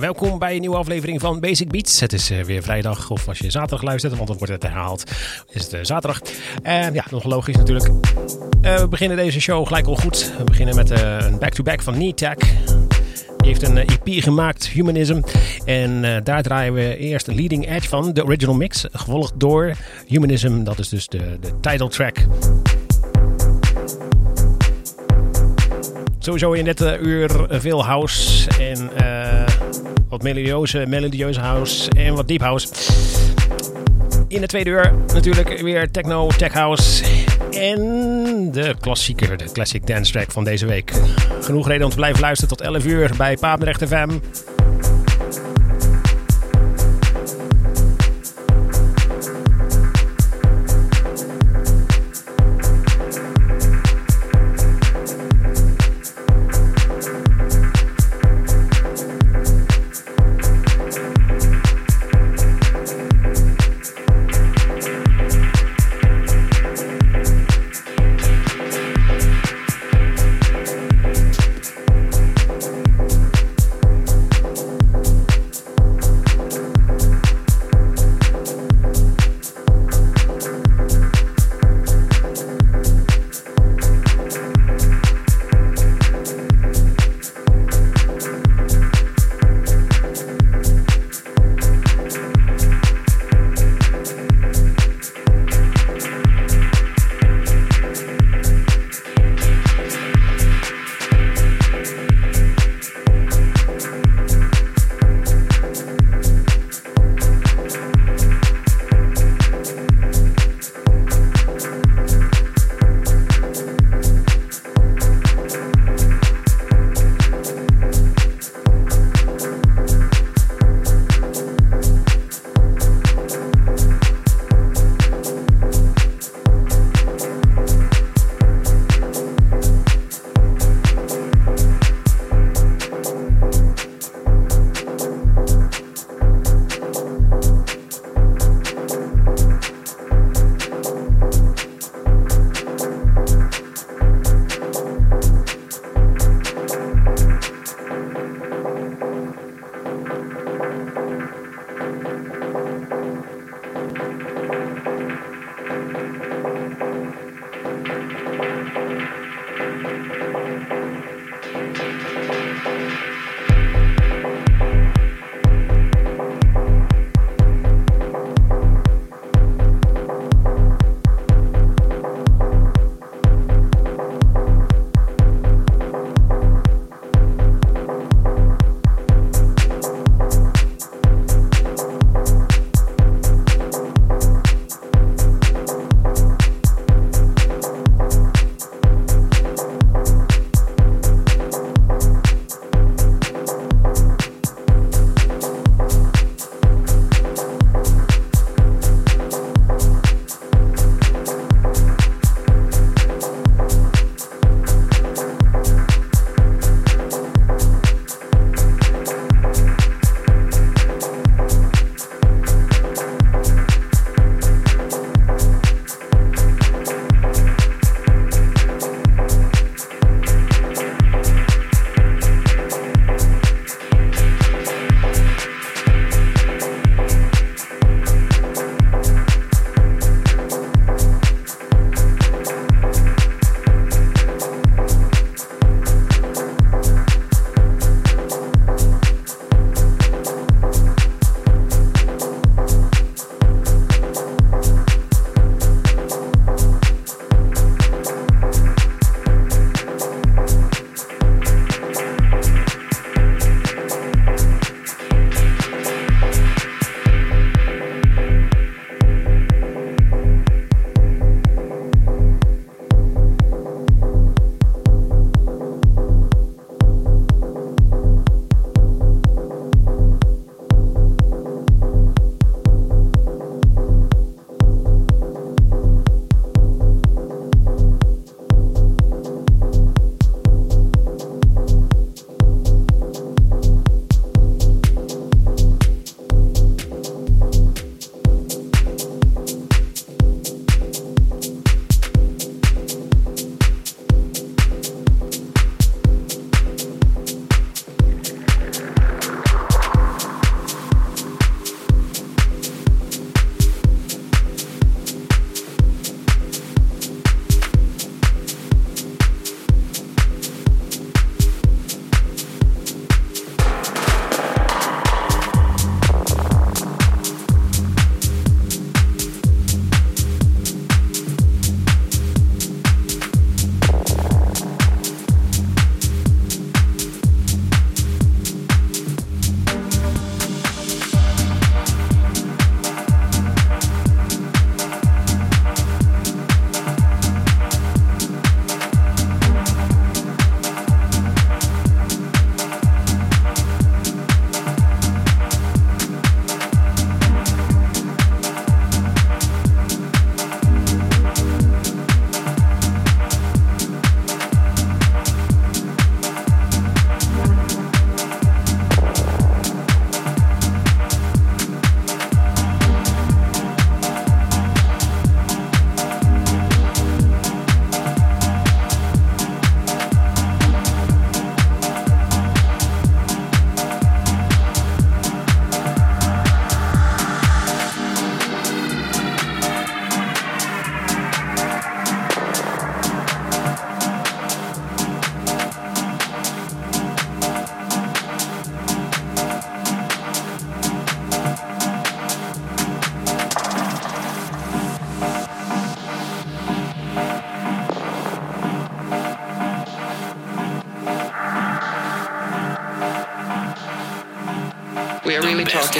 Welkom bij een nieuwe aflevering van Basic Beats. Het is uh, weer vrijdag, of als je zaterdag luistert, want dan wordt het herhaald, is het uh, zaterdag. En ja, nog logisch natuurlijk. Uh, we beginnen deze show gelijk al goed. We beginnen met een back-to-back van Neatak. Die heeft een EP gemaakt, Humanism. En daar draaien we eerst leading edge van, de original mix. Gevolgd door Humanism, dat is dus de, de title track. Sowieso in dit uur veel house en wat melodieuze, melodieuze house en wat deep house. In de tweede uur natuurlijk weer techno, tech house en de klassieker, de classic dance track van deze week. Genoeg reden om te blijven luisteren tot 11 uur bij Papendrecht FM.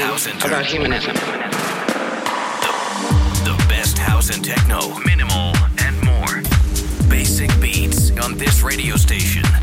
Really talking about humanism. The, the best house and techno, minimal and more. Basic beats on this radio station.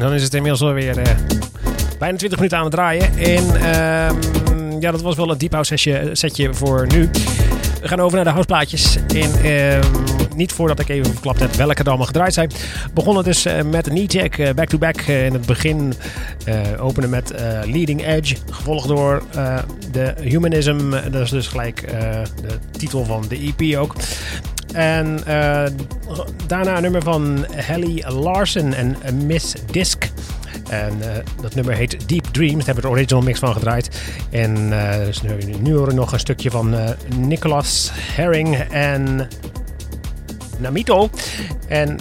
Dan is het inmiddels alweer uh, bijna 20 minuten aan het draaien. En uh, ja, dat was wel een deep house setje, setje voor nu. We gaan over naar de houseplaatjes. En uh, niet voordat ik even verklapt heb welke er allemaal gedraaid zijn. Begonnen dus uh, met Kneejack uh, back-to-back. in het begin openen met Leading Edge. Gevolgd door de Humanism. Dat is dus gelijk de titel van de EP ook. En uh, daarna een nummer van Helly Larsen en Miss Disc. En uh, dat nummer heet Deep Dreams. Daar hebben we de original mix van gedraaid. En uh, dus nu, horen we nog een stukje van Nicholas Herring en Namito. En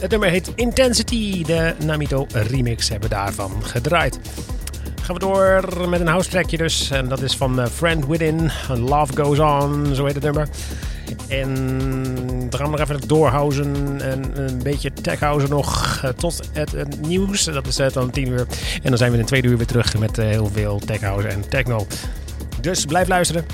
het nummer heet Intensity. De Namito remix hebben we daarvan gedraaid. Gaan we door met een house trackje dus. En dat is van Friend Within. Love Goes On, zo heet het nummer. En we gaan nog even doorhousen en een beetje techhousen nog eh, tot het, nieuws. Dat is dan 10 uur. En dan zijn we in twee uur weer terug met eh, heel veel techhouse en techno. Dus blijf luisteren.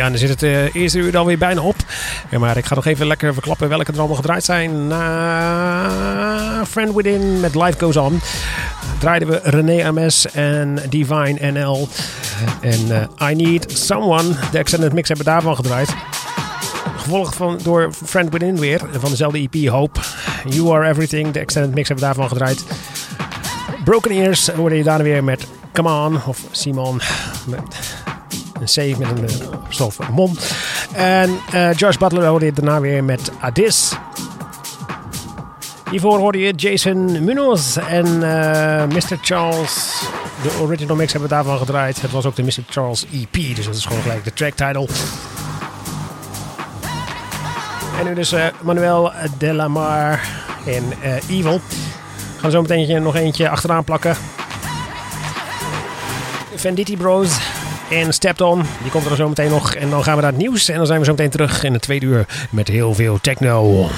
Ja, dan zit het eh, eerste uur alweer bijna op. Ja, maar ik ga nog even lekker verklappen welke er allemaal gedraaid zijn. Na Friend Within met Life Goes On draaiden we René Ames en Divine NL. En eh, I Need Someone, de extended mix hebben daarvan gedraaid. Gevolgd van, door Friend Within weer, van dezelfde EP Hope. You Are Everything, de extended mix hebben daarvan gedraaid. Broken Ears hoorde je daarna weer met Come On, of Simon. Met een C met een uh, stof mom. En uh, Josh Butler hoorde je daarna weer met Addis. Hiervoor hoorde je Jason Munoz en uh, Mr. Charles. De original mix hebben we daarvan gedraaid. Het was ook de Mr. Charles EP, dus dat is gewoon gelijk de track title. En nu dus Manuel Delamar en Evil. gaan er zo meteen nog eentje achteraan plakken. Venditti Bros en Stepped On. Die komt er zo meteen nog. En dan gaan we naar het nieuws. En dan zijn we zo meteen terug in het tweede uur met heel veel techno.